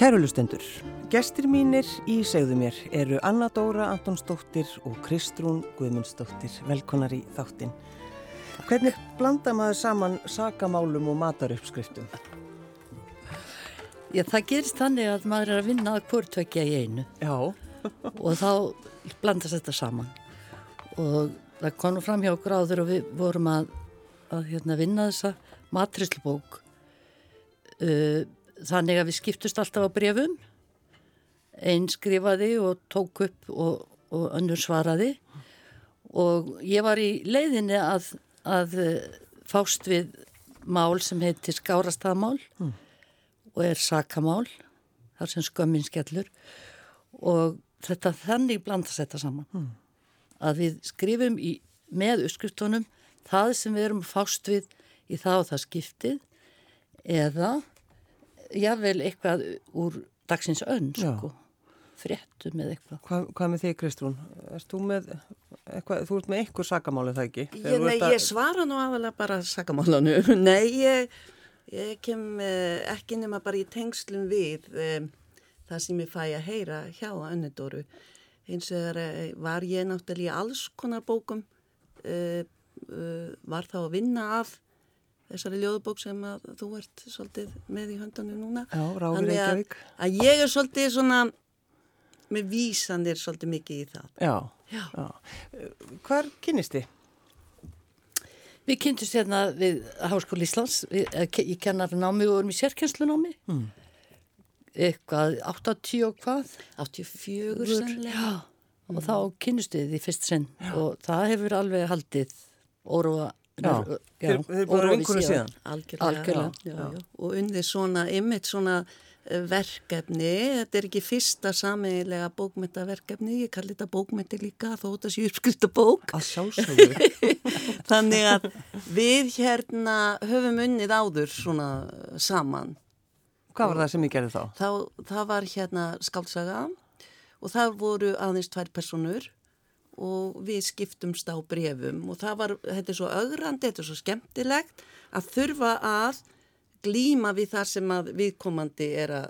Kærulustendur, gestir mínir í segðu mér eru Anna Dóra Antonsdóttir og Kristrún Guðmundsdóttir. Velkonar í þáttin. Hvernig blanda maður saman sakamálum og matarupskriftum? Já, það gerist þannig að maður er að vinna að hvortvekja í einu. Já. og þá blandast þetta saman. Og það konum fram hjá gráður og við vorum að, að hérna, vinna þessa matrislubók. Uh, þannig að við skiptust alltaf á brefum einn skrifaði og tók upp og, og önnur svaraði og ég var í leiðinni að, að fást við mál sem heitir skárastafmál mm. og er sakamál þar sem skömmin skellur og þetta þannig blandast þetta saman mm. að við skrifum í, með uppskriftunum það sem við erum fást við í það og það skiptið eða jável eitthvað úr dagsins önn sko, fréttum eða eitthvað. Hva, hvað með þig Kristrún? Erst þú með eitthvað, þú ert með eitthvað sakamáli það ekki? Ég, nei, að... ég svara nú aðalega bara sakamálanu. Nei, ég, ég kem eh, ekki nema bara í tengslum við eh, það sem ég fæ að heyra hjá Önnidoru. Eins og eh, var ég náttúrulega í alls konar bókum, var þá að vinna af þessari ljóðbók sem að þú ert svolítið með í höndunum núna. Já, Ráður Reykjavík. Að, að ég er svolítið svona, með vísanir svolítið mikið í það. Já, já. já. Hvar kynist þið? Við kynntumst hérna við Háskóli Íslands, við, ég kennar námi og erum í sérkjenslunámi. Mm. Eitthvað, 80 og hvað? 84 sannlega. Já, og mm. þá kynnust við því fyrst sinn og það hefur alveg haldið óróa þeir bara einhverju síðan. Algjörlega. Já, já, og undir svona, ymmit svona eh, verkefni, þetta er ekki fyrsta samiðilega bókmyndaverkefni, ég kalli þetta bókmyndi líka þó þetta sé uppskrifta bók. Þannig að við hérna höfum unnið áður svona saman. Hvað var það sem ég gerði þá? þá það var hérna skálsaga og það voru aðeins tvær personur og við skiptumst á brefum og það var, þetta er svo ögrandi, þetta er svo skemmtilegt að þurfa að glíma við það sem að viðkomandi er að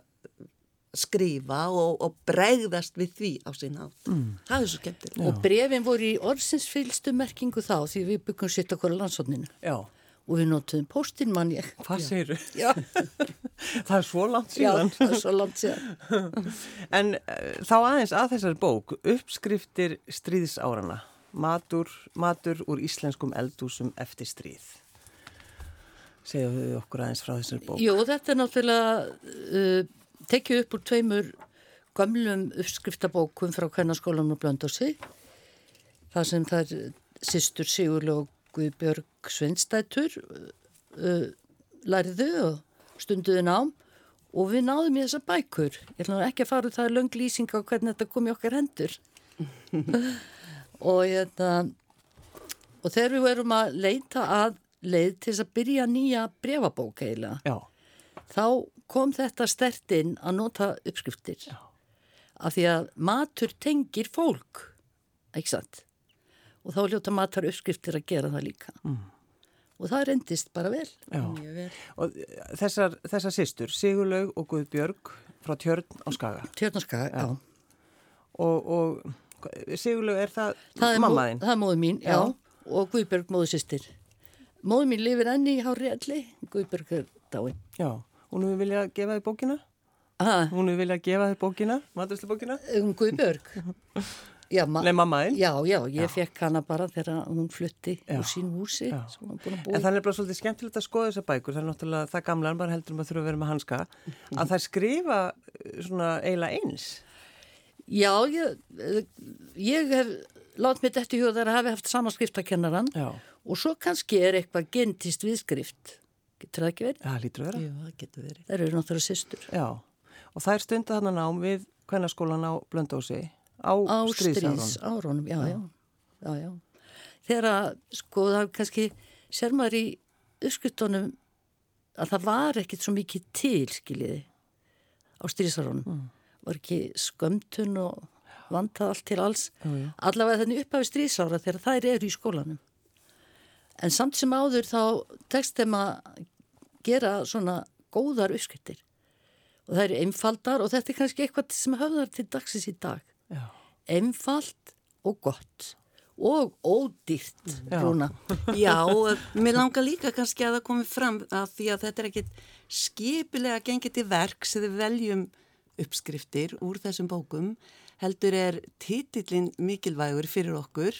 skrifa og, og bregðast við því á sín átt. Mm. Það er svo skemmtilegt. Og brefin voru í orðsinsfylstu merkingu þá því við byggum sitt okkur á landsókninu. Já og við notuðum postin mann ég. Hvað segir? Já. það er svo langt síðan. Já, það er svo langt síðan. en uh, þá aðeins að þessari bók, uppskriftir stríðsárana, matur, matur úr íslenskum eldúsum eftir stríð. Segðu við okkur aðeins frá þessari bók. Jú, þetta er náttúrulega uh, tekið upp úr tveimur gamlum uppskriftabókum frá kvennarskólanum og blöndósi. Það sem það er sýstur Sigurlók Guðbjörg Sveinstættur uh, læriðu og stunduðu nám og við náðum í þessa bækur. Ég ætla ekki að fara það löng lýsing á hvernig þetta kom í okkar hendur. og, þetta, og þegar við verum að leita að leið til þess að byrja nýja brefabók eiginlega, þá kom þetta stertinn að nota uppskriftir. Já. Af því að matur tengir fólk, ekki sant? Og þá ljóta matar uppskriftir að gera það líka mm. og það rendist bara vel, vel. og þessar, þessar sýstur Sigurlaug og Guðbjörg frá Tjörn á Skaga Tjörn á Skaga, já, já. Og, og Sigurlaug er það, það mammaðinn? Það er móðu mín, já, já. og Guðbjörg móðu sýstir móðu mín lifir enni í hári alli Guðbjörg er dáin Já, og nú vilja gefa þið bókina? Aha. Hún vilja gefa þið bókina, maturslu bókina? Um Guðbjörg Já, ma Nei, mammaðinn? Já, já, ég já. fekk hana bara þegar hún flutti já. úr sín húsi. En það er bara svolítið skemmtilegt að skoða þessa bækur, það er náttúrulega það gamla, en bara heldur maður þurfa að vera með hanska, að það skrifa eh, svona eiginlega eins. Já, ég, ég hef látt þetta í huga þar að hafi haft sama skriftakennaran og svo kannski er eitthvað gentist viðskrift. Getur það ekki verið? Já, lítur vera. Já, það getur verið. Það eru náttúrulega sýstur. Já, og það er þannig nám við kvennarskólan á á, stríðsárunum já, já, já, já. þegar að sko það kannski ser maður í uppskuttunum að það var ekkit svo mikið til skiljiði á stríðsárunum mm. var ekki skömmtun og vantað allt til alls mm. allavega þenni upp af stríðsára þegar þær eru í skólanum en samt sem áður þá tekst þeim að gera svona góðar uppskuttir og það eru einfaldar og þetta er kannski eitthvað sem höfðar til dagsins í dag. Já. Einfald og gott og ódýrt, Rúna. Já, og mér langar líka kannski að það komi fram að því að þetta er ekkit skipilega gengið til verk sem við veljum uppskriftir úr þessum bókum heldur er títillin mikilvægur fyrir okkur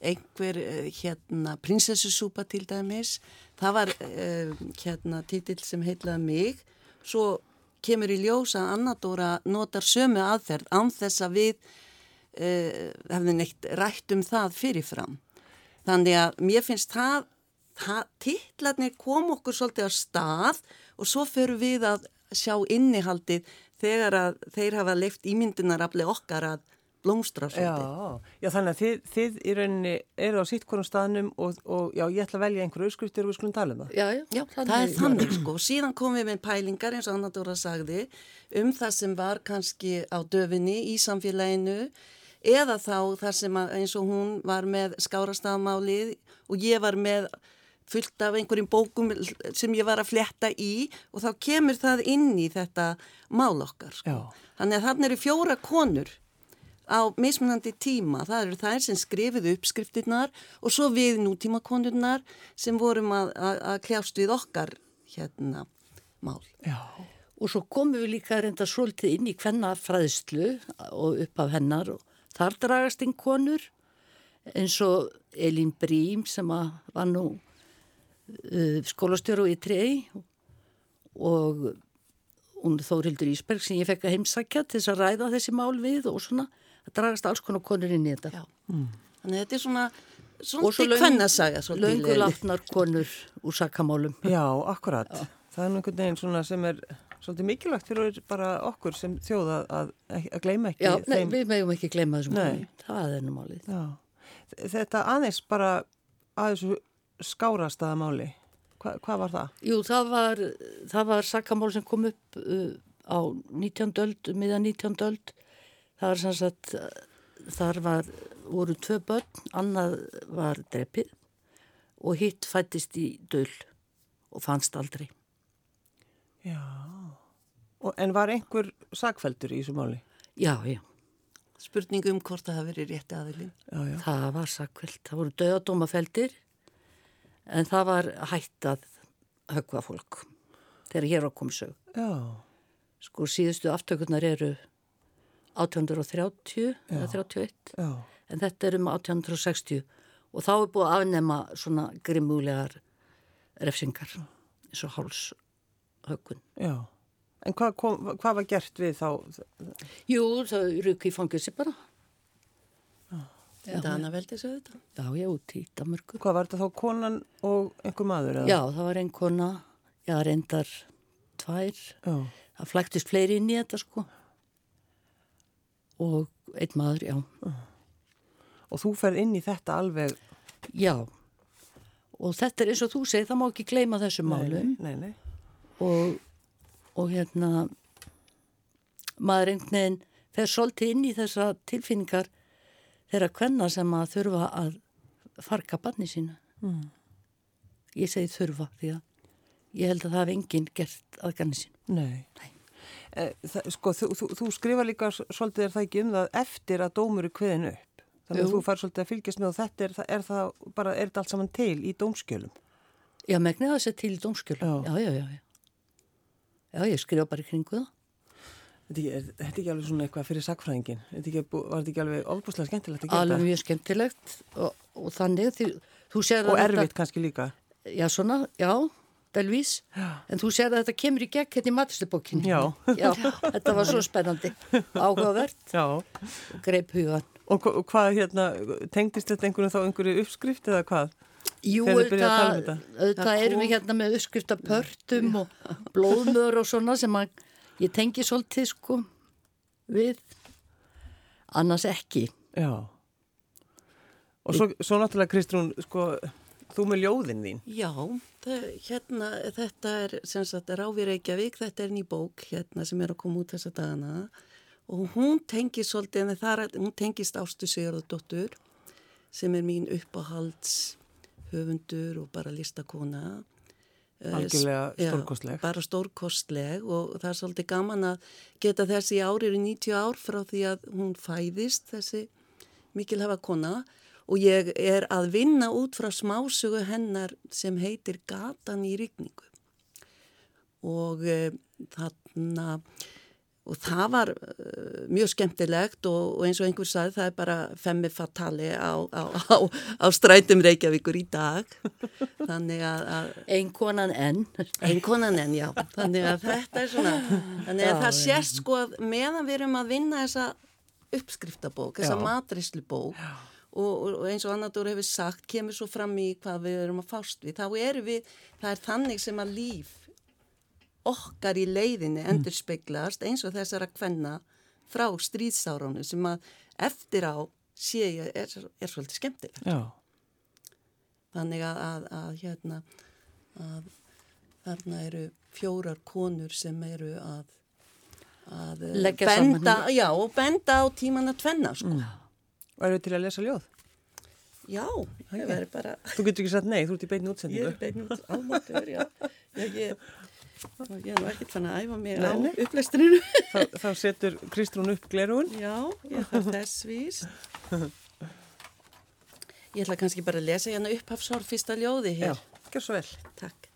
einhver eh, hérna prinsessusúpa til dæmis það var uh, hérna títill sem heitlaði mig svo kemur í ljós að Annadóra notar sömu aðferð án þess að við uh, hefðum neitt rætt um það fyrirfram. Þannig að mér finnst það, það títlarnir kom okkur svolítið á stað og svo förum við að sjá innihaldið þegar að þeir hafa leift ímyndunarafli okkar að blómstra svolítið. Já, já, þannig að þið, þið í rauninni eru á sitt konum staðnum og, og já, ég ætla að velja einhverju auðskriftir og við skulum tala um það. Já, já, Já, það er þannig sko. Síðan komum við með pælingar eins og Anna Dóra sagði um það sem var kannski á döfinni í samfélaginu eða þá þar sem að, eins og hún var með skárastafmálið og ég var með fullt af einhverjum bókum sem ég var að fletta í og þá kemur það inn í þetta mál okkar sko. Já. Þannig að þannig eru fjóra konur á mismunandi tíma. Það eru þær sem skrifið uppskriftirnar og svo við nútímakonurnar sem vorum að, að, að kljást við okkar hérna mál. Já. Og svo komum við líka reynda svolítið inn í hvenna fræðslu og upp af hennar og þar dragast inn konur eins og Elín Brím sem var nú uh, skólastjóru í trei og hún Þórildur Ísberg sem ég fekk að heimsækja til þess að ræða þessi mál við og svona að dragast alls konar konur inn í þetta. Já. Þannig að þetta er svona, Og svo svona löng- kvennasaga. leiðinleg. látnar konur úr sakamálum. Já, akkurat. Það er einhvern veginn svona sem er svolítið mikilvægt fyrir bara okkur sem þjóða að, að gleyma ekki Já, nei, þeim. við megum ekki gleyma þessum konum. Það er nú málið. Já. Þetta aðeins bara að þessu skárastaða máli. Hva, hvað var það? Jú, það var, það var sakamál sem kom upp uh, á 19. öld, miða 19. öld. Það var sem sagt, þar var, voru tvö börn, annað var drepið og hitt fættist í döl og fannst aldrei. Já. Og, en var einhver sakveldur í þessu máli? Já, já, Spurningu um hvort það hafi verið rétti aðilinn. Já, já. það var sakveld. Það voru döðadómafeldir en það var hætt að högva fólk þegar hér á. Já. Sko síðustu aftökurnar eru 1830 eða 31 Já. en þetta er um 1860 og þá er búið að afnema svona grimmulegar refsingar eins og hálshögun. Já. En hvað, kom, hvað var gert við þá? Jú, það ruki í fangilsi bara. Já, Dana veldi þessu þetta. já, já, út í Damörku. Hvað var þetta þá konan og einhver maður? eða? Já, það var einn kona, já, reyndar tvær. Já. Það flæktist fleiri inn í þetta sko. Og einn maður, já. Og þú ferð inn í þetta alveg... Já. Og þetta er eins og þú segir, það má ekki gleyma þessum málum. Nei, nei. og, og hérna maður einhvern veginn fer svolítið inn í þessa tilfinningar þeirra kvenna sem að þurfa að farga barni sínu mm. ég segi þurfa því að ég held að það hef enginn gert að ganni sínu Nei. Nei. Eh, Það, sko, þú, þú, þú skrifa líka svolítið er það ekki um það eftir að dómur er kveðin upp. Þannig að Jú. þú fær svolítið að fylgjast með og þetta er, það- er það bara, er þetta allt saman til í dómskjölum? já, megnið það sér til í dómskjölu Já. já, já, já, já ég skrifa bara í kringu það Þetta er, þetta er ekki alveg svona eitthvað fyrir sakfræðingin. Þetta var þetta ekki alveg ofbúslega skemmtilegt að gera alveg mjög skemmtilegt og, og þannig því, Og að erfitt kannski líka. Já, svona, já, delvís. En þú sér að þetta kemur í gegn hérna í maturstubókinni. Já. Já, þetta var svo spennandi. Áhugavert Já. og greip hugan. Og, hva- og hvað hérna, tengdist þetta einhverjum þá einhverju uppskrift eða hvað? Jú, um þetta. Það erum við hérna með uppskrifta pörtum og blóðmör og svona sem að ég tengi svolítið sko við, annars ekki. Já. Og svo, svo náttúrulega Kristrún, sko, þú með ljóðin þín. Já, það, hérna, þetta er sem sagt Ráfi Reykjavík, þetta er ný bók hérna sem er að koma út þessa dagana og hún tengist svolítið, en það er, hún tengist Ástu Sigurðardóttur sem er mín uppáhalds höfundur og bara listakona eh, Algjörlega já, stórkostleg. bara stórkostleg og það er svolítið gaman að geta þessi ári í 90 ár frá því að hún fæðist þessi mikilhafa kona og ég er að vinna út frá smásugu hennar sem heitir Gatan í rigningu og e, þarna og það var uh, mjög skemmtilegt og, og eins og einhver sagði það er bara femmi fatali á, á, á, á strætum Reykjavíkur í dag þannig að, að Ein konan enn. Einn konan enn, já. Þannig að þetta er svona, þannig að Já, það sést sko að meðan við erum að vinna þessa uppskriftabók, þessa Já. Og, og, og eins og Annadur hefur sagt, kemur svo fram í hvað við erum að fást við, þá erum við, það er þannig sem að líf okkar í leiðinni endur speglast eins og þessara kvenna frá stríðsárunu sem að eftir á sé ég er, er svolítið skemmtilegt. Já, Þannig að, að, að hérna að þarna eru fjórar konur sem eru að, að Leggja saman benda, já, og benda á tíman að tvenna sko. og eru til að lesa ljóð? Já, það verður bara Þú getur ekki sagt nei, þú ert í ég útsendingu. er beinu almáttur, já ég, ég, ég er nú ekkert fann að æfa mig á Nei, nei. upplestrinu Þá, þá setur Kristrún upp glerun. Já, ég þarf þess víst Ég ætla kannski bara að lesa hérna upphafsár fyrsta ljóði hér gjör svo vel. Takk.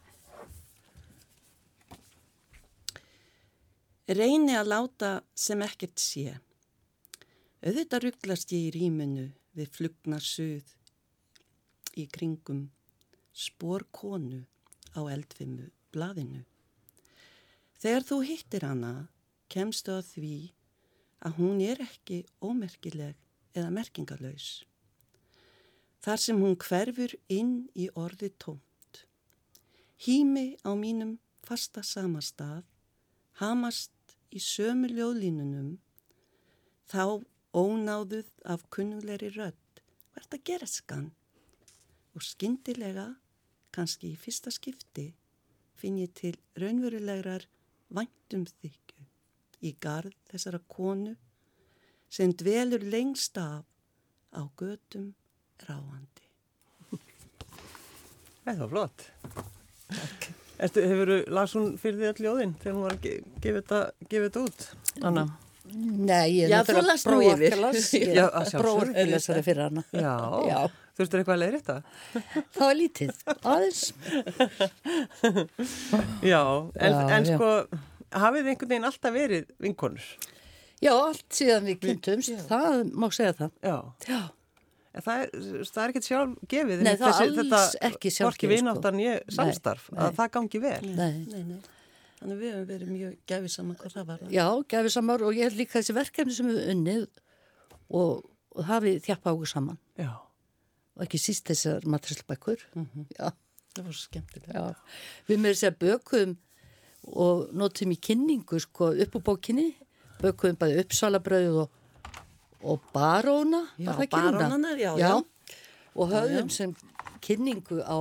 Reyni að láta sem ekkert sé. Auðvitað rugglast ég í rýmunu við flugna suð í kringum spór konu á eldfimu blaðinu. Þegar þú hittir hana, kemstu að því að hún er ekki ómerkileg eða merkingalös. Þar sem hún hverfur inn í orði tómt. Hými á mínum fasta samastað, hamast í sömu ljóðlínunum, þá ónáðuð af kunnugleiri rödd, hvert að gera skan. Og skyndilega, kannski í fyrsta skipti, finn ég til raunverulegrar væntum þykju í garð þessara konu sem dvelur lengst af á götum ráandi. Það var flott. Ertu, hefur þú las hún fyrir því öll ljóðin þegar hún var að ge gefa þetta, gefa þetta út? Anna? Nei, ég er las nú prófa yfir. ekki að Já, að prófa ekki að lesa það fyrir hana. Já. Já. Þurftur eitthvað að leiðri þetta? Það var lítið, aðeins. Já, en, Já, en já. sko, hafið þið einhvern veginn alltaf verið vinkonur? Já, allt síðan við kynntumst, það má segja það. Já. Já, En það er, það er ekkert sjálf gefið. Nei, það er alls þetta, ekki sjálfgefið, Hvorki vináttan sko. ég samstarf, Nei, að nei. það gangi vel. nei. Nei, nei. Þannig við höfum verið mjög gæfið saman hvað það var. Já, gefið samar og ég held líka þessi verkefni sem við unnið og, og hafið þjappa águr saman. Já. Og ekki síst þessar matræslbækur. Já, Það var svo skemmtilegt. já. Við með þess að bökum og notum í kynningu sko upp á bókinni. Bökum bæði uppsalabröð og, og baróna. Já, barónarnar, já, já. já. Og höfðum sem kynningu á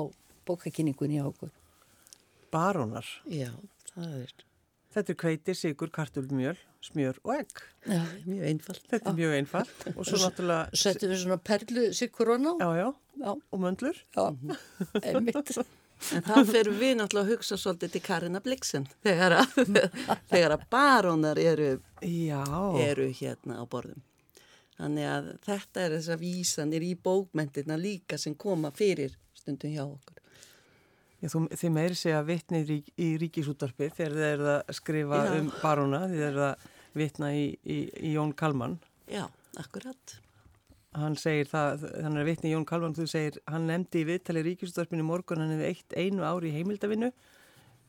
bókakynningunni á okkur. Barónar. Já, er Þetta er hveiti, sigur, kartulmjöl, smjör og egg. Já, mjög einfalt. Þetta er mjög einfalt. Og svo náttúrulega, settum við svona perlu sikkurón á. já, já, Já, og möndlur. já, einmitt. En þá ferum við náttúrulega að hugsa svolítið til Karina Blixen þegar að, þegar að barónar eru, eru hérna á borðum. Þannig að þetta er þessar vísanir í bókmentina líka sem koma fyrir stundum hjá okkur. Já, þú, þið meiri segja vitni í, í ríkisútarpi þegar þið eruð að skrifa Já. um baróna, þið eruð að vitna í, í, í Jón Kalman. Já, akkurat. Hann segir það, hann er vitni í Jón Kalman, þú segir, hann nefndi í viðtali ríkisútarpinu morgun, hann hefði eitt einu ári í heimildavinnu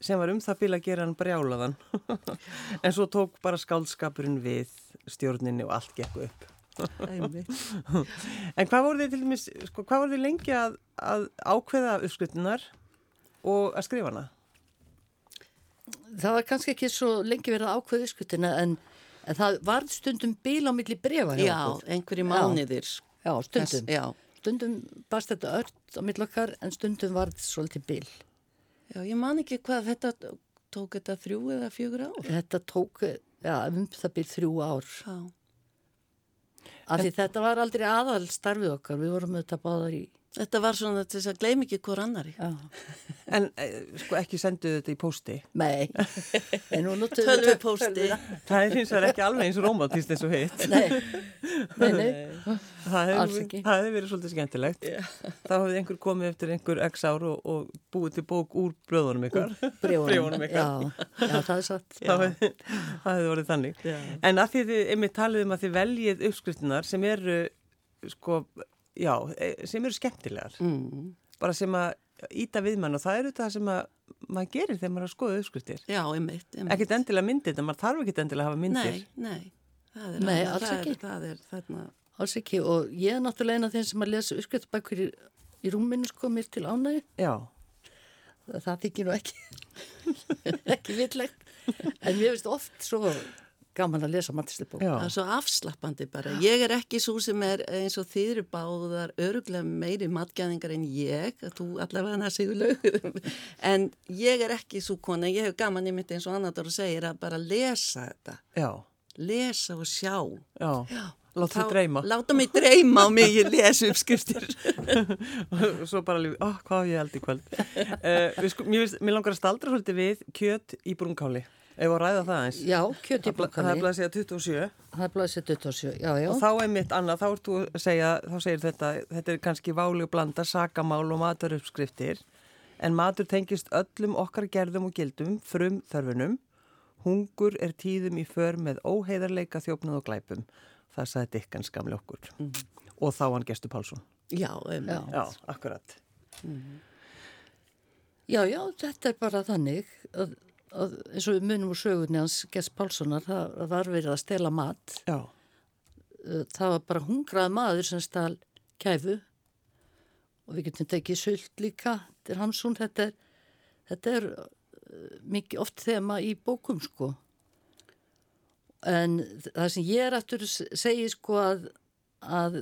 sem var um það bíl að gera hann brjálaðan. en svo tók bara skáldskapurinn við stjórninni og allt gekk upp. En hvað voru þið til dæmis, sko, hvað voru þið lengi að, að ákveða uppskriftunar og að skrifa hana? Það var kannski ekki svo lengi verið að ákveða skutina en, en það var stundum bíl á milli brefa hjá Já, okkur. einhverju mánuðir. Já, stundum. Já, Stundum barst þetta ört á milli okkar en stundum var þetta svolítið bíl. já, ég man ekki hvað þetta tók þetta þrjú eða fjögur ár. Þetta tók, já, um það bíl þrjú ár. Já, Af því þetta var aldrei aðal starfið okkar. Við vorum auðvitað báðar í, Þetta var svona til þess að gleymi ekki hver annari. Já. En eh, sko ekki sendu þetta í pósti. Nei, en nú notum Tölvu pósti. Það er hins vegar ekki alveg eins romantist eins og hitt. Nei, nei, nei. Það Alls hefði hef verið svolítið skemmtilegt. Þá hefði einhver komið eftir einhver x ár og, og búið til bók úr bröðunum ykkar. Bréfunum ykkar. Já, já, það er satt. Það hefði, orðið þannig. Já. En að því þið einmitt talið um að þið veljið uppskriftunar sem eru, sko, já, eh, sem eru skemmtilegar. Mm. Bara sem að íta við mann og það eru það sem að maður gerir þegar maður er að skoða uppskriftir. Já, einmitt. einmitt. Ekkert endilega myndir, þetta maður þarf ekkert endilega að hafa myndir. Nei, nei. Það er, Nei, það, alls það ekki. Er, það er þarna, Alls ekki og ég er náttúrulega eina af þeim sem að lesa uppskriftbækur í, í rúminu sko mér til ánægi. Já, Það þykir nú ekki, ekki vitlegt. En mér finnst oft svo gaman að lesa já. það er svo afslappandi bara. Ég er ekki svo sem er eins og þið eru báðar öruglega meiri matgæðingar en ég, að þú allavega hana sigur lögum. En ég er ekki svo kona, ég hef gaman í mitt eins og annar og segir að bara lesa þetta. Já, Lesa og sjá. já. Já. Láta þið dreyma. Láta mig dreyma og mig ég lesa uppskriftir. og svo bara lífið, ó, hvað hef ég held í kvöld uh, sko, mér, mér langar að staldra svolítið við kjöt í brúnkáli ef að ræða það eins Já, kjöt í það er bara að segja 27 Það er blæsið 27, já, já. og þá er mitt annað, þá ert þú að segja þá segir þetta, þetta er kannski váleg blanda sakamál og maturuppskriftir en matur tengist öllum okkar gerðum og gildum, frum þörfunum hungur er tíðum í för með óheiðarleika þjófnað og glæpum. Það sagði Dickens gamli okkur. Og þá hann Gestur Pálsson. Já, einmitt. Já. já, akkurat Já, já, þetta er bara þannig. að, að eins og við munum úr sögunni hans Gess Pálssonar, það var verið að stela mat. já, Uh, Það var bara hungrað maður sem stal kæfu og við getum tekið sult líka, þetta er Hamsun, þetta er, þetta er uh, mikið oft þema í bókum sko. En það sem ég er aftur segja sko að, að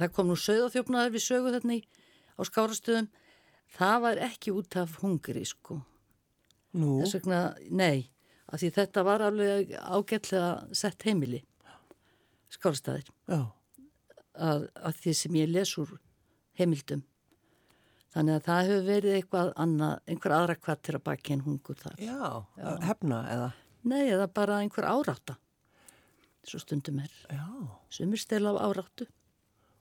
það kom nú sögðafjófnaður við sögu þarna í, á skárastöðum, það var ekki út af hungri sko. Nú Þess vegna, nei, af því þetta var alveg ágætlega sett heimili, skárastæðir, já, að, að því sem ég les úr heimildum. Þannig að það hefur verið eitthvað annað, einhver aðra kvartir að baki en hungur þar. já, hefna eða Nei, eða bara einhver árátta, svo stundum er. já, Sumir stela á áráttu.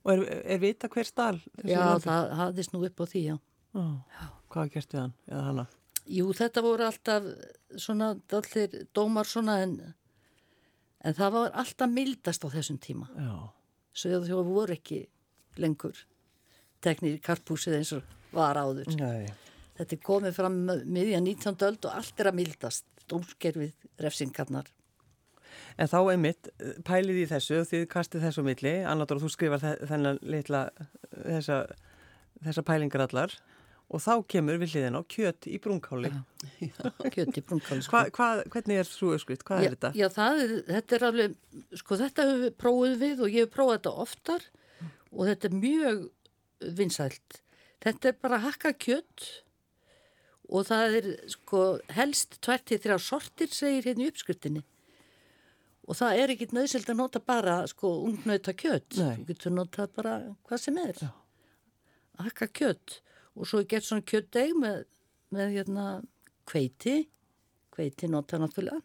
og er, er vita hver stál Já, það hafðist nú upp á því, já. já. hvað er gert við hann eða hana Jú, þetta voru alltaf svona allir dómar svona en, en það var alltaf mildast á þessum tíma. já, Svo þau voru ekki lengur teknir í karpúsið eins og var áður. nei Þetta er komið fram miðja 19. öld og allt er að mildast. Dómskerfið refsingarnar. En þá einmitt, pælið í þessu þið kastið þessu milli, Annardóra, þú skrifar þe- þennan litla, þessa, þessa pælingar allar og þá kemur við hliðin á kjöt í brúnkáli. Kjöti brúnkáli. Hva, hva, hvernig er öskriðt? Hvað já, er þetta? Já, það er, þetta er alveg, sko þetta hefur við prófið við og ég hef prófað þetta oftar og þetta er mjög vinsælt. Þetta er bara hakka kjött og það er sko helst tvertið þrjá sortir segir hérna í uppskriftinni. Og það er ekkit nöðsild að nota bara sko ungnauta kjött. Nei. Þú getur notað bara hvað sem er. Já. Hakka kjött og svo er gett svona kjöttdeig með, með hérna kveiti. Kveiti nota náttúrulega.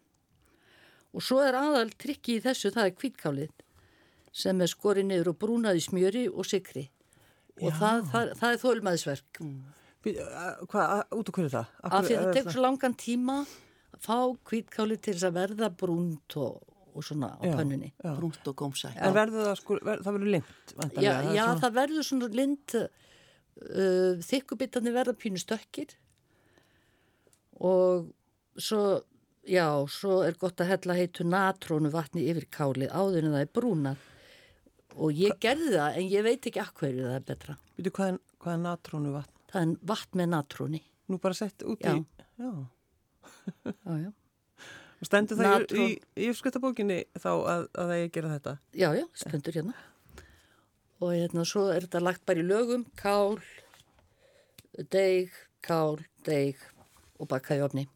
Og svo er aðal trikki í þessu, það er kvítkálið sem er skorið niður og brúnað í smjöri og sikri. Og það, það, það er þólmaðisverk. Bí- a- Hvað, út og hverju það? Af því að það tekur svo langan tíma að fá kvítkálið til þess að verða brúnt og, og svona á Já, pönnunni. já. Brúnt og gómsætt. En verður það sko, ver, það verður limt? Já, já það verður svona lind, uh, þykkubitarnir verða pínu stökkir og svo, já, svo er gott að hella heitu natrónu vatni yfir kálið áður en það er brúnað. Og ég gerði það en ég veit ekki akkurju það er betra. Býtu, hvað er, hvað er natrónu vatn? Það er vatn með natróni. Nú bara sett út Já. í... Já. Já, já. Og stendur það Natrón. í, í uppskuttabókinni þá að, að það ég gera þetta? Já, já, stendur hérna. Og hérna svo er þetta lagt bara í lögum, kál, deig, kál, deig og baka í ofni.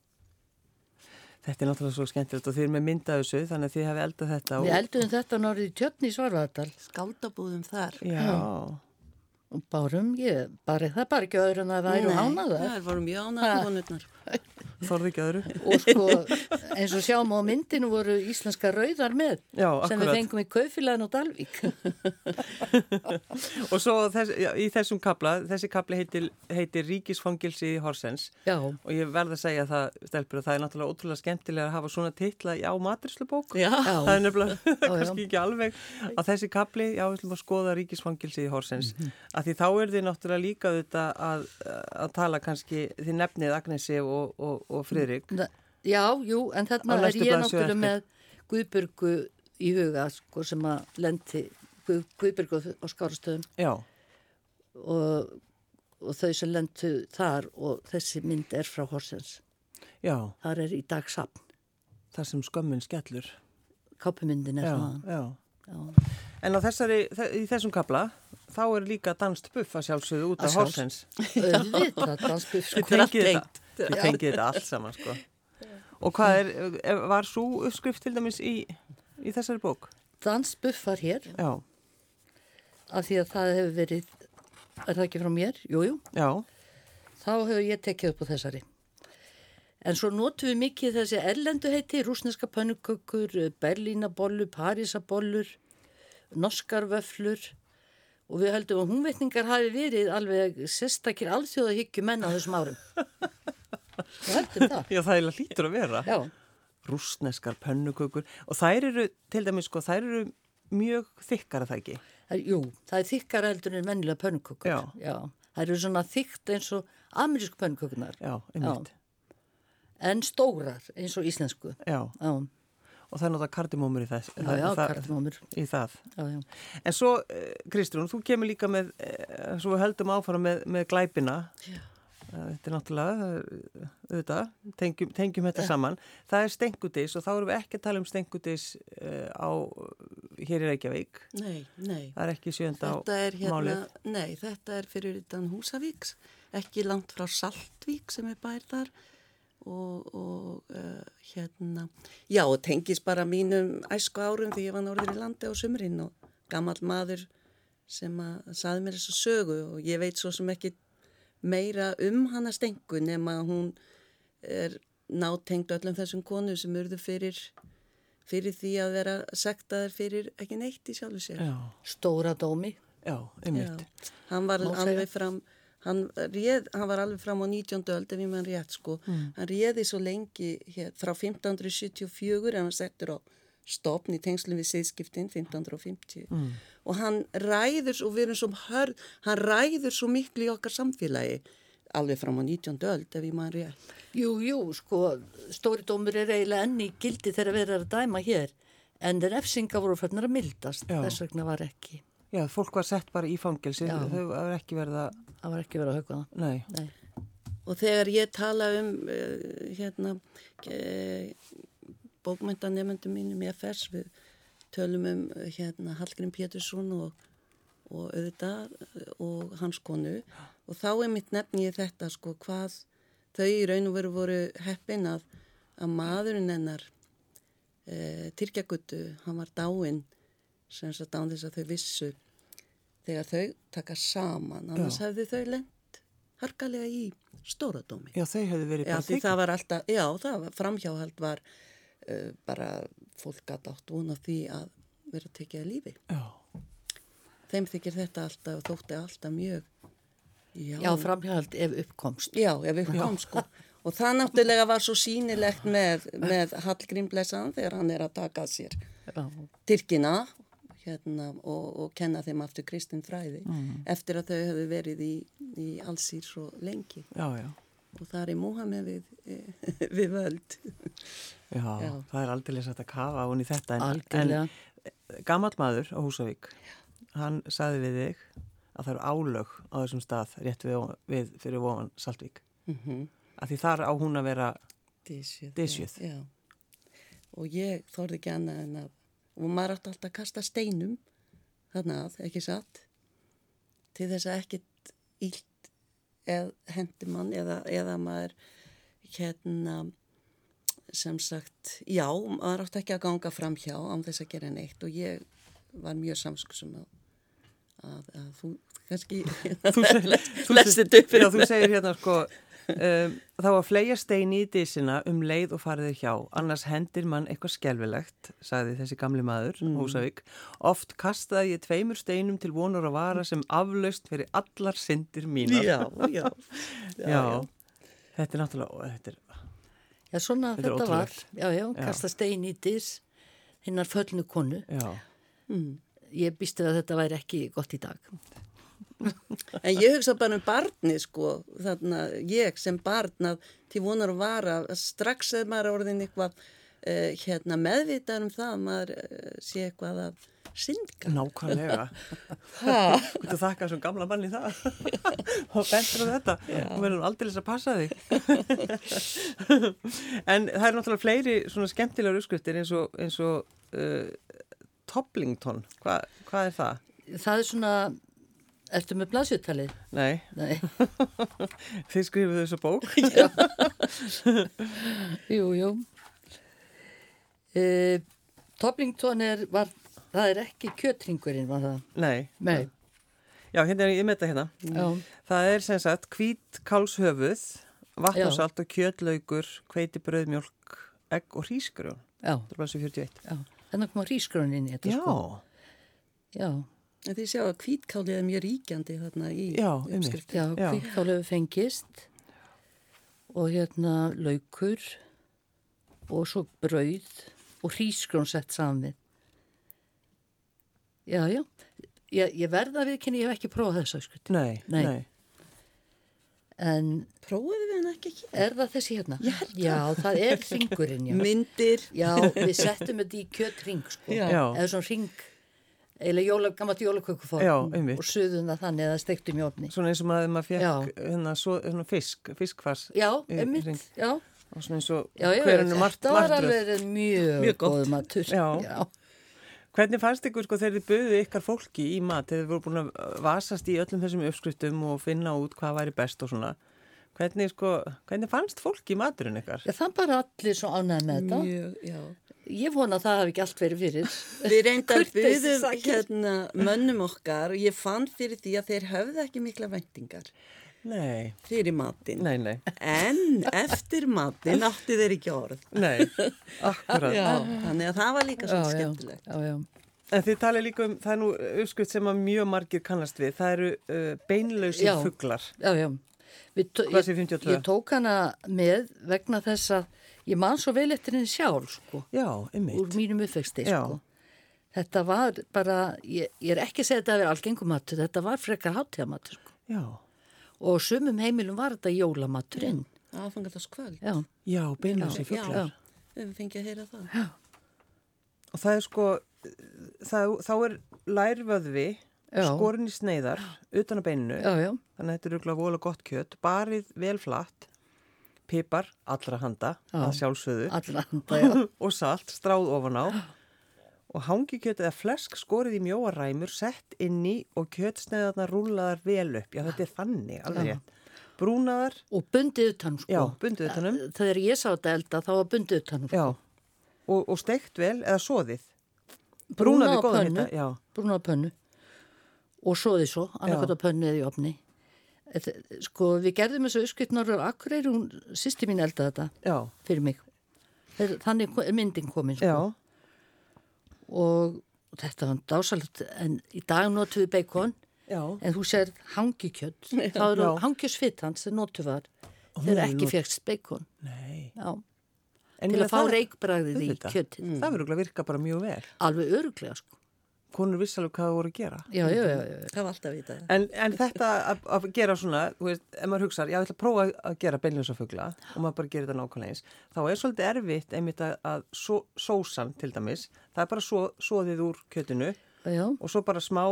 Þetta er náttúrulega svo skemmtilegt og þið er með myndað þessu þannig að þið hefði eldað þetta. Við og- eldum þetta nárið í tjötni í Svarfaðardal. Skáldabúðum þar. Já. Og bárum, ég, bara, það er bara ekki öðru en að væri ánaða. Nei, það voru mjög ánaða konurnar. Þorði ekki öðru. Og sko, eins og sjáum á myndinu voru íslenska rauðar með Já, sem við fengum í Kaufélagin og Dalvík. Og svo þess, já, í þessum kabla, þessi kabli heitir, heitir Ríkisfangilsi í Horsens Já, og ég verð að segja það, Stelbur, að það er náttúrulega ótrúlega skemmtilega að hafa svona titla á maturislubók. Það er nefnilega já. kannski ekki alveg að þessi kapli, já, við ætlum að skoða ríkisfangilsi í Horsens, Mhm. Að því þá er þið náttúrulega líka þetta að, að tala kannski, þið nefnið Agnesi og, og, og Friðrik. Já, jú, en þarna er ég náttúrulega með Guðbjörgu í huga, sko, sem að lendi Guð, Guðbjörgu á skárastöðum Já, og, og þau sem lendu þar og þessi mynd er frá Horsens. já, Þar er í dag sapn, það sem skömmin skellur. kápumyndin er það. já. Já. En á þessari, þe- í þessum kapla, þá er líka danst buff að sjálfsögðu út af Horsens. Dansbuff, Þið sko. tengið tengt. þetta, þið tengið þetta allt saman, sko. Og hvað er, er- var svo uppskrift til dæmis í, í þessari bók? Dansbuff var hér, Já, af því að það hefur verið, er það ekki frá mér? Jú, jú. já, þá hefur ég tekið upp á þessari. En svo notum við mikið þessi erlendu heiti, rúsneska pönnukökur, berlínabollur, parísabollur, norskarvöflur og við höldum að húnvetningar hafi verið alveg sérstakir alþjóðahyggju menn á þessum árum. Við höldum það. já, það er lítur að vera. Já, rúsneskar pönnukökur og þær eru, til dæmis sko, þær eru mjög þykkar að það ekki. það, jú, það er þykkar eldur en mennilega pönnukökur. Já. Það eru svona þykkt eins og amerísku pönnukökunar, Já, einmitt. en stórar eins og íslensku. Já. Já, og það er náttúrulega kardimómur í, þess, já, já, það, kardimómur. í það. Já, já. En svo, eh, Kristrún, þú kemur líka með, eh, svo við höldum áfram með, með glæpina. Já. Eh, Þetta er náttúrulega, auðvitað, tengjum, tengjum þetta saman. Það er stengudis og þá erum við ekki að tala um stengudis á, hér í Reykjavík. nei, nei. Það er ekki sjönda á hérna, málið. nei, þetta er fyrir utan Húsavíks, ekki langt frá Saltvík sem er bær þar og, og uh, hérna, já og tengis bara mínum æsku árum því ég var norður í landi á sumrin og gammal maður sem að saði mér þessu sögu og ég veit svo sem ekki meira um hana stengu nema að hún er nátengd öllum þessum konu sem urðu fyrir, fyrir því að vera sektaðir fyrir ekki neitt í sjálfu sér. Já, Stóra dómi. já, einmitt. Já, hann var alveg fram hann, réð, hann var alveg fram á 19. öld ef ég mann rétt sko Mm. hann réði svo lengi hér, frá 1574 en hann settur á stopn í tengslum við siðskiptin 1550 Mm. og hann ræður svo, við erum svo hörð hann ræður svo miklu í okkar samfélagi alveg fram á 19. öld ef ég mann rétt Jú, jú, sko, stóri dómur er eiginlega enni í gildi þegar við erum að dæma hér, en refsinga voru fannir að mildast, Já. þess vegna var ekki, Já, fólk var sett bara í fangelsi, Já. þau var ekki verið að, það var ekki verið að hauka það. nei, Nei. Og þegar ég tala um uh, hérna uh, bókmyndanemendum mínum í FS við tölum um uh, hérna Hallgrim Pétursson og, og auðvitað uh, og hans konu og þá er mitt nefn ég þetta sko hvað þau í raun og veru voru heppin að, að maðurinn hennar uh, Tyrkjaguttu, hann var dáinn sem sagt án þess að þau vissu þegar þau taka saman annars hefðu þau lent harkalega í stóradómi. já, þau hefðu verið Já, bara það var alltaf, já, það var framhjáhald var uh, bara fólk gæti átt vona því að vera tekið að lífi. Já, Þeim þykir þetta alltaf, þótti alltaf mjög, já, Já, framhjáhald ef uppkomst. já, ef við kom sko. Og það náttúrulega var svo sýnilegt með, með Hallgrím Blesaðan þegar hann er að taka að sér Já, Tyrkina hérna, og, og kenna þeim aftur kristin fræði eftir að þau hefðu verið í, í allsýr svo lengi já, já. og það er Múhammed við, við völd. Já, Já. það er aldrei sætt að kafa hún í þetta en, en gammal maður á Húsavík hann saði við þig að það eru álög á þessum stað rétt við, við fyrir vofan Saltvík Mm -hmm. að því þar á hún að vera já. Og ég þorði ekki annað en að, og maður átti alltaf að kasta steinum, þarna að, ekki satt, til þess að ekkit ílt eð hendi mann eða, eða maður hérna sem sagt, já, maður átti ekki að ganga fram hjá án þess að gera neitt. Og ég var mjög samskusum á, að, að þú kannski Þú þú, Lestu þetta upp fyrir já, þú segir hérna sko um, þá að fleia steini í dísina um leið og fariði hjá annars hendir mann eitthvað skelvilegt sagði þessi gamli maður, Mm. Húsavík oft kastaði ég tveimur steinum til vonur að vara sem aflaust fyrir allar syndir mínar já, já, Já. þetta er náttúrulega þetta er, Já, svona Þetta þetta, var. Já, já, kasta stein í dys hinnar föllnu konu. já, Ég býstu að þetta væri ekki gott í dag. En ég hugsa bara um barni sko, þannig að ég sem barn að til vonar að vara, strax eða maður er orðin eitthvað uh, hérna, meðvitað um það að maður uh, sé eitthvað að synga. nákvæmlega. Þú þakka þessum gamla manni það. Og bentur á þetta. Þú verður aldrei að passa þig. En það er náttúrulega fleiri svona skemmtilegar uppskriftir eins og, eins og uh, Toplington. Hva, hvað er það? Það er svona, ertu með blaðsjötalið? Nei, Nei, þið skrifuðu þessu bók jú, jú. Uh, Toplington er, var, það er ekki kjötringurinn, var það? Nei, Nei. já, hérna er ég með þetta hérna Já, Það er sem sagt hvít kálshöfuð vatn Já. og kjötlaugur hveiti brauðmjólk, egg og hrísgrjón já, Það er bara þessu 41 já. Þannig koma rísgrunn inn í þetta, Já, sko. Já, En þið sjá að kvítkálið er mjög ríkjandi þarna í Já, uppskrift. já, Já. kvíkálegu fengist og hérna laukur og svo brauð og hrísgrón sett saman við. Já, já. Ég, ég verða við kynni, ég hef ekki prófað þess að skutt. nei, Nei. nei. En Prófaðu við hann ekki ekki? er það þessi hérna? Já, það er ringurinn, já. Myndir. Já, við settum þetta í kjötring, sko. Já. Já. Eða svona ring, eða jóla, gammalt jólakökuform. Já. Og suðum það þannig eða stektum í ofni. Svona eins og maður, maður Já. fekk hérna, svo, hérna fisk, fiskfars Já, einmitt, já. og svona eins og Já, já, hverjum er margt, þetta var alveg mjög, Mjög góð matur. Já. Hvernig fannst ykkur sko þegar þið buðuðu ykkar fólki í mat, þegar þið voru búin að vasast í öllum þessum uppskriftum og finna út hvað væri best og svona. Hvernig sko, hvernig fannst fólki í maturinn ykkar? Já, það bara allir svo ánægð með þetta. Mjög, já. Ég vona að það hafi ekki allt verið fyrir. Við reyndar sakir. hérna mönnum okkar og ég fann fyrir því að þeir höfðu ekki mikla vendingar Nei, fyrir matinn. nei, nei, En eftir matinn áttu þeir ekki orð. nei, akkurat. Já, þannig að það var líka svo skemmtilegt. já, já. En þið talið líka um, það er nú uppskrift sem að mjög margir kannast við, það eru uh, beinlausir Já. fuglar. Já, já. Ég, 52? ég tók hana með vegna þess að ég man svo vel eftir henni sjálf, sko, Já, úr ymmit. mínum uppvexti, Já. sko. Þetta var bara, ég, ég er ekki að segja þetta að vera algengumatur, þetta var frekar hátíðamatur, sko. Já, Og sumum heimilum var þetta jólamaturinn. Aðfangadagskvöld. Já, já, beinlausir Já, fuglar. já. Við fengið að heyra það. Og það er sko, það, þá er lærvöðvi Já. skorin í sneiðar utan á beininu. já, já, Þannig að þetta er rúglega vola gott kjött, barið vel flatt, pipar, allra handa, Já. að sjálfsögðu, allra handa, já. og salt, stráð ofan á. Og hangikjöt eða flesk skorið í mjóa ræmur, sett inn í og kjötsneiðarnar rúlaðar vel upp. Já, þetta er þannig, alveg rétt. Brúnaðar, Og bundið utan, sko. já, bundið utanum, Þegar ég sá þetta elda, þá var bundið utanum, já, sko. og, og steikt vel eða soðið. Brúnað Brúnað við á góðan pönnu. hitta, já. brúnað pönnu og svoði svo, annarkvæmt á pönnu eða í opni. Þetta- Sko, við gerðum þessu uppskrift norður Akureyri, hún, sýsti mín eldaði þetta Já, fyrir mig. Þeir, þannig er myndin komin, sko. Og þetta var dásalegt, en í dag notum við beikon, já. en þú sér hangikjöld. Það eru Já. hangjösfitans sem notu var, hún þegar er ekki not- fegst beikon. Til að fá reikbragðið í auðvitað. kjötið. Það verður að virka bara mjög vel. Alveg öruglega, sko. Konur vissi alveg hvað það voru að gera. Já, já, já, já. Það var alltaf vitað. En, en þetta að, að gera svona, þú veist, ef maður hugsa, já, ég ætla að prófa að gera beinljósafugla og maður bara gerir þetta nákvæmlega eins, þá er svolítið erfitt einmitt að, að só, sósan til dæmis, það er bara svo, svoðið úr kjötinu Já, og svo bara smá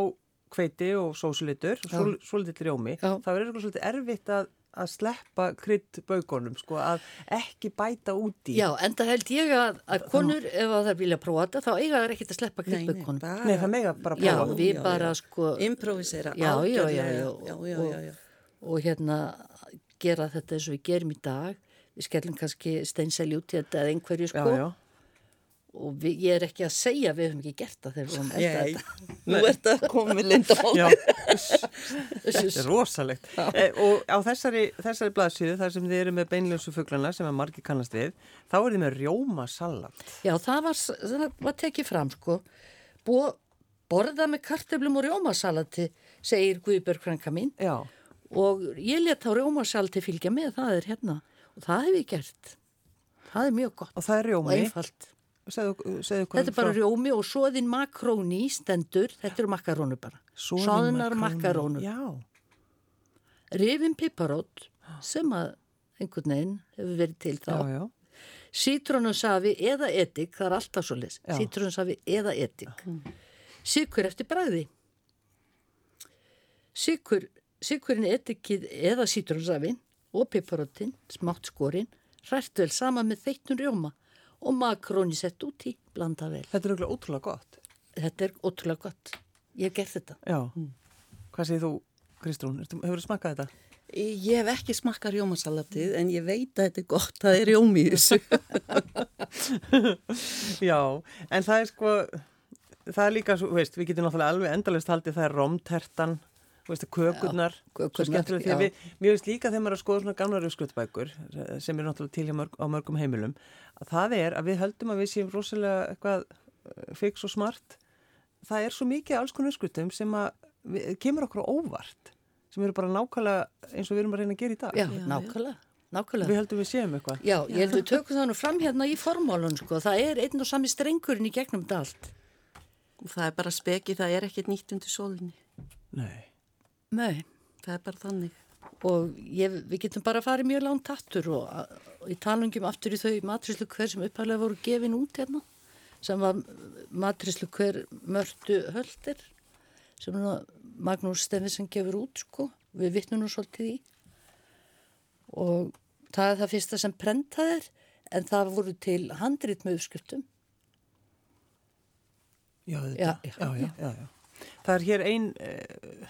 hveiti og sósulitur, svo, svo litið rjómi, Já. þá er eitthvað svolítið erfitt að, að sleppa krydd baugunum, sko, að ekki bæta út í. Já, en það held ég að, að konur, ef að það vilja prófa þetta, þá eiga það ekkert að sleppa kryddbökunum. bara... Nei, það mega bara Já, prófa. við já, bara já. sko, Improvisera. Já, já, já, já. já, já, já, já. og hérna gera þetta eins og við gerum í dag. Við skellum kannski steinselj út í þetta eða einhverju Já, sko já, og við, ég er ekki að segja við höfum ekki gert það þegar við höfum Nei, þetta. nú ert það komið lindamál. Þetta er rosalegt. E, og á þessari, þessari blaðsíðu, þar sem þið eru með beinljósu fuglana sem að margir kannast við, þá er þið með rjómasalat. Já, það var, það var tekið fram sko. Búa, borða með kartöflum og rjómasalati, segir Guðbjörg frænka mín. Já, Og ég let á rjómasalati fylgja með, það er hérna. Og það hef ég gert. Það er mjög gott og það er rjómi. Segðu, segðu Þetta er bara rjómi og soðin makróni stendur, þetta eru makarónur bara. Soðnar makarónur. Já, Rifin piparót sem að einhvern veginn hefur verið til þá. já, já. Sítrónusafi eða edik, það er alltaf svo. Já. Sítrónusafi eða edik. Sikur eftir bræði. Sikur, sikurinn edikið eða sítrónusafin og piparótin, smátt skorinn, hrært vel saman með þeittun rjóma og makróni sett út í, blanda vel. Þetta er auðvitað ótrúlega gott. Þetta er ótrúlega gott. Ég hef gert þetta. Já. Hvað segir þú, Kristrún? Ertu- Hefur þú smakkað þetta? Ég hef ekki smakkað rjómasalatið en ég veit að þetta er gott, það er rjómi í þessu. Já, en það er sko, það er líka, svo, veist, við getum náttúrulega alveg endalist haldið það er romtertan, þú veist, kökurnar, kökurnar, skemmtilega því já. að við, mér veist líka þegar maður er að skoða svona gamla rauðskjöldbækur sem er náttúrulega til hjá mörg, á mörgum heimilum, að það er að við höldum að við séum rosalega eitthvað uh, fix og smart, það er svo mikið alls konar rauðskjöldum sem að við, kemur okkur á óvart, sem eru bara nákvæmlega eins og við erum að reyna að gera í dag. Já, nákvæmlega. Nákvæmlega. Við höldum við séum eitthvað. Já, ég held við tökum það nú fram hérna í formálun sko. Það er einn og sami strengurinn í gegnum. Og það er bara speki, það er ekkert nýtt undir sólinni. Nei. Nei. Það er bara þannig. Og ég, við getum bara farið mjög langt aftur og, í talungum aftur í þau matrislu hver sem upphæðlega voru gefin út hérna. Sem var matrislu hver mörtu höldir. Sem nú Magnús Steffensen gefur út sko. Við vittnum nú svolítið í. Og það er það fyrsta sem prentað er. En það voru til handrit með uppskriftum. Já, Já, já, já, já. Það er hér ein eh,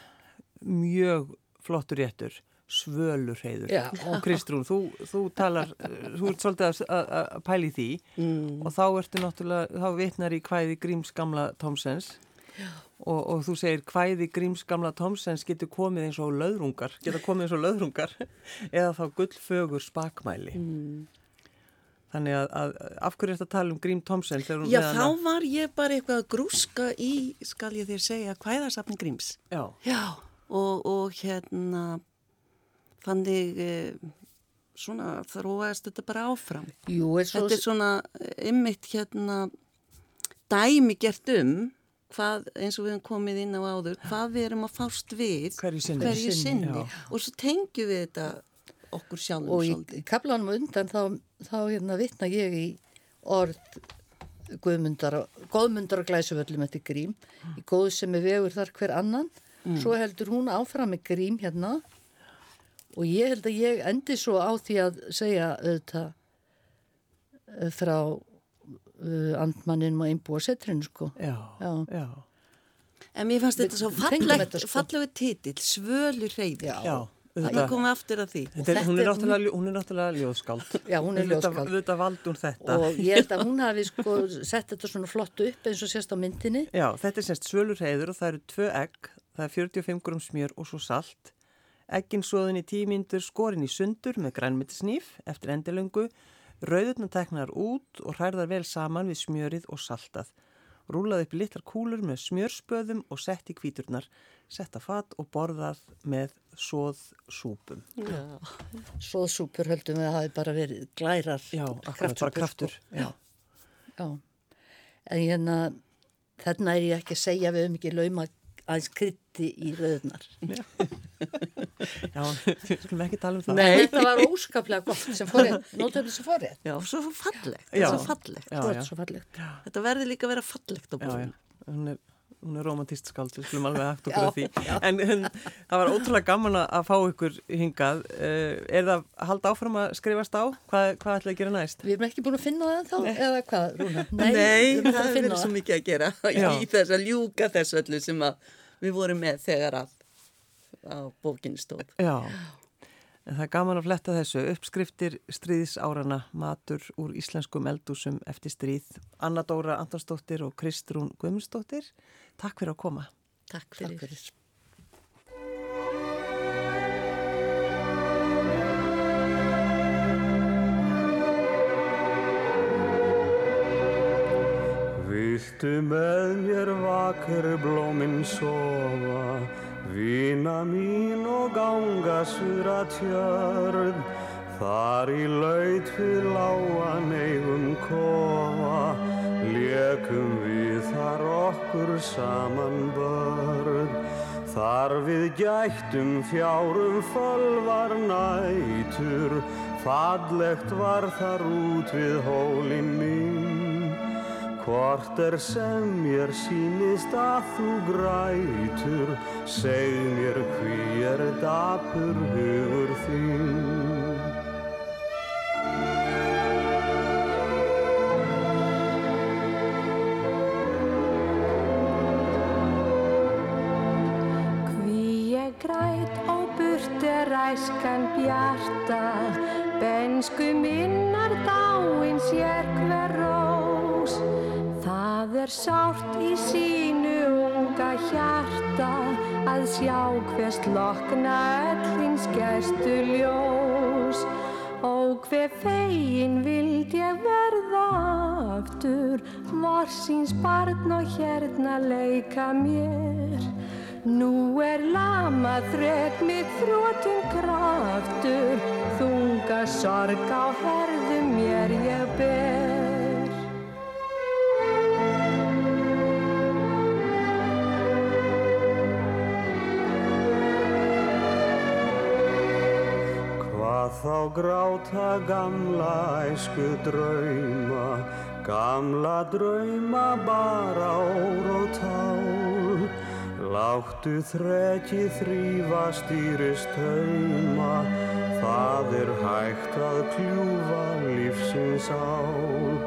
mjög flottur réttur, svölurheiður. Já. Og Kristrún, þú, þú talar, þú ert svolítið að- að að pæli því Mm. og þá ertu náttúrulega, þá vitnar í hvæði Gríms gamla Tomsens og, og þú segir hvæði Gríms gamla Tomsens getur komið eins og löðrungar, geta komið eins og löðrungar eða þá gullfögur spakmæli. Mm. Þannig að, að af hverju er þetta að tala um Grím Tomsen? þegar hún Já, þá var ég bara eitthvað að grúska í, skal ég þér segja, hvæðarsafni Gríms. Já, Já. Og, og hérna, þannig eh, svona þróaðist þetta bara áfram. Jú, er svo... Þetta er svona ymmit hérna dæmi gert um hvað, eins og við hefum komið inn á áður, hvað við erum að fást við hverju sinni. hverju sinni Já. og svo tengjum við þetta okkur sjálfum og í svolítið. kaplanum undan þá, þá hérna vitna ég í orð Guðmundar, góðmundar og glæsuvöllum eftir grím í góð sem er vegur þar hver annan svo heldur hún áfram með grím hérna og ég held að ég endi svo á því að segja auðvitað eh, frá uh, andmanninum og einbúa setrinu sko Já, Já. já, En mér fannst þetta svo fallegt, þetta, sko. fallegu titill, svölu reyði. Já. já. Ég auðvitað. kom aftur að því. Þetta er, þetta hún, er hún er náttúrulega ljóðskáld. Já, hún er ljóðskáld. Auðvitað vald hún þetta. og ég held að hún hafi sko sett þetta svona flott upp eins og sést á myndinni Já, þetta er semst svölurheiður og það eru tvö egg, það er 45 grum smjör og svo salt. Eggin svoðin í tímyndur, skorin í sundur með grænmetisnýf eftir endilöngu, rauðurna teknar út og hærðar vel saman við smjörið og saltað. Rúlað upp litlar kúlur með smjörspöðum og sett í kvíturnar, setta fat og borðað með svoðsúpum. Svoðsúpur höldum við að hafi bara verið glærar Já, akkurat, bara kraftur. Sko. Já. Já. En hérna, þarna er ég ekki að segja við um ekki lauma aðeins krytti í rauðnar. Já, við skulum ekki tala um það. Nei. Þetta var óskaplega gott sem fórið, nótum þessu fórið. Já, svo fallegt, Já. svo fallegt. Já, já. svo fallegt. Þetta verður líka að vera fallegt á Já, já, búinu. Hún er, romantist skáld, við skulum alveg Já, okkur að því. En, en það var ótrúlega gaman að- að fá ykkur hingað. Uh, er það að halda áfram að skrifast á? Hvað, hvað ætlaði að gera næst? Við erum ekki búin að finna það þá, eða hvað, Rúna? Nei, erum það að er verið svo mikið að gera Já. í þess að ljúka þess öllu sem að við vorum með þegar að á bókinni stóð. Já, En það er gaman að fletta þessu. Uppskriftir stríðsárana, matur úr íslenskum eldúsum eftir stríð. Anna Dóra Antonsdóttir og Kristrún Guðmundsdóttir. Takk fyrir að koma. Takk fyrir. Takk fyrir. Viltu með mér vakir blóminn sofa, vina mín og ganga sura tjörn, þar í laut við láan eigum kofa, lekum við þar okkur saman börn. Þar við gættum fjárum fölvar nætur, fallegt var þar út við hólinn mín. Hvort er sem mér sínist að þú grætur, seg mér hví er dapur hugur þín. Ég græt og burt er æskan bjarta, bensku minnar dáin sér hver er sárt í sínu unga hjarta að sjá hvers lokna öllins gerstu ljós. Og hver fegin vild ég verða aftur, vorsins barn og hérna leika mér. Nú er lama þrek mitt þrótum kraftur, þunga sorg á herðum mér ég ber. Þá gráta gamla æsku drauma, gamla drauma bara ór og tál. Láttu þrekki þrýfa stýrist hauma, það er hægt að kljúfa lífsins ál.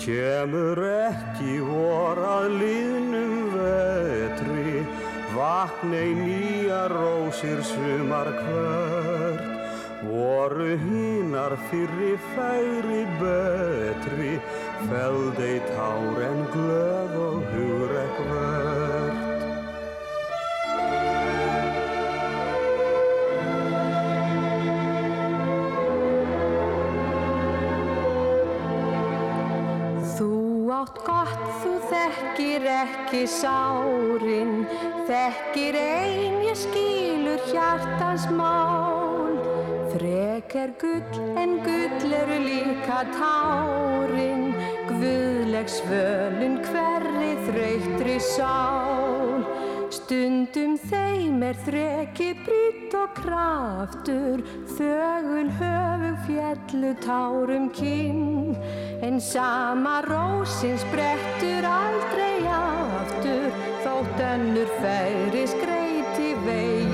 Kemur ekki vor að liðnum vetri, vaknei nýja rósir sumar hvert. Voru hínar fyrri færi betri, feldei tár en glöð og hugrekk vert. Þú átt gott, þú þekkir ekki sárin, þekkir ein ég skilur hjartans mál. Þrek er gull en gull eru líka tárin, guðleg svölun hverri þreytri sál. Stundum þeim er þreki brýtt og kraftur, þögul höfug fjallu tárum kinn, en sama rósin sprettur aldrei aftur, þótt önnur færi skreiti þinn.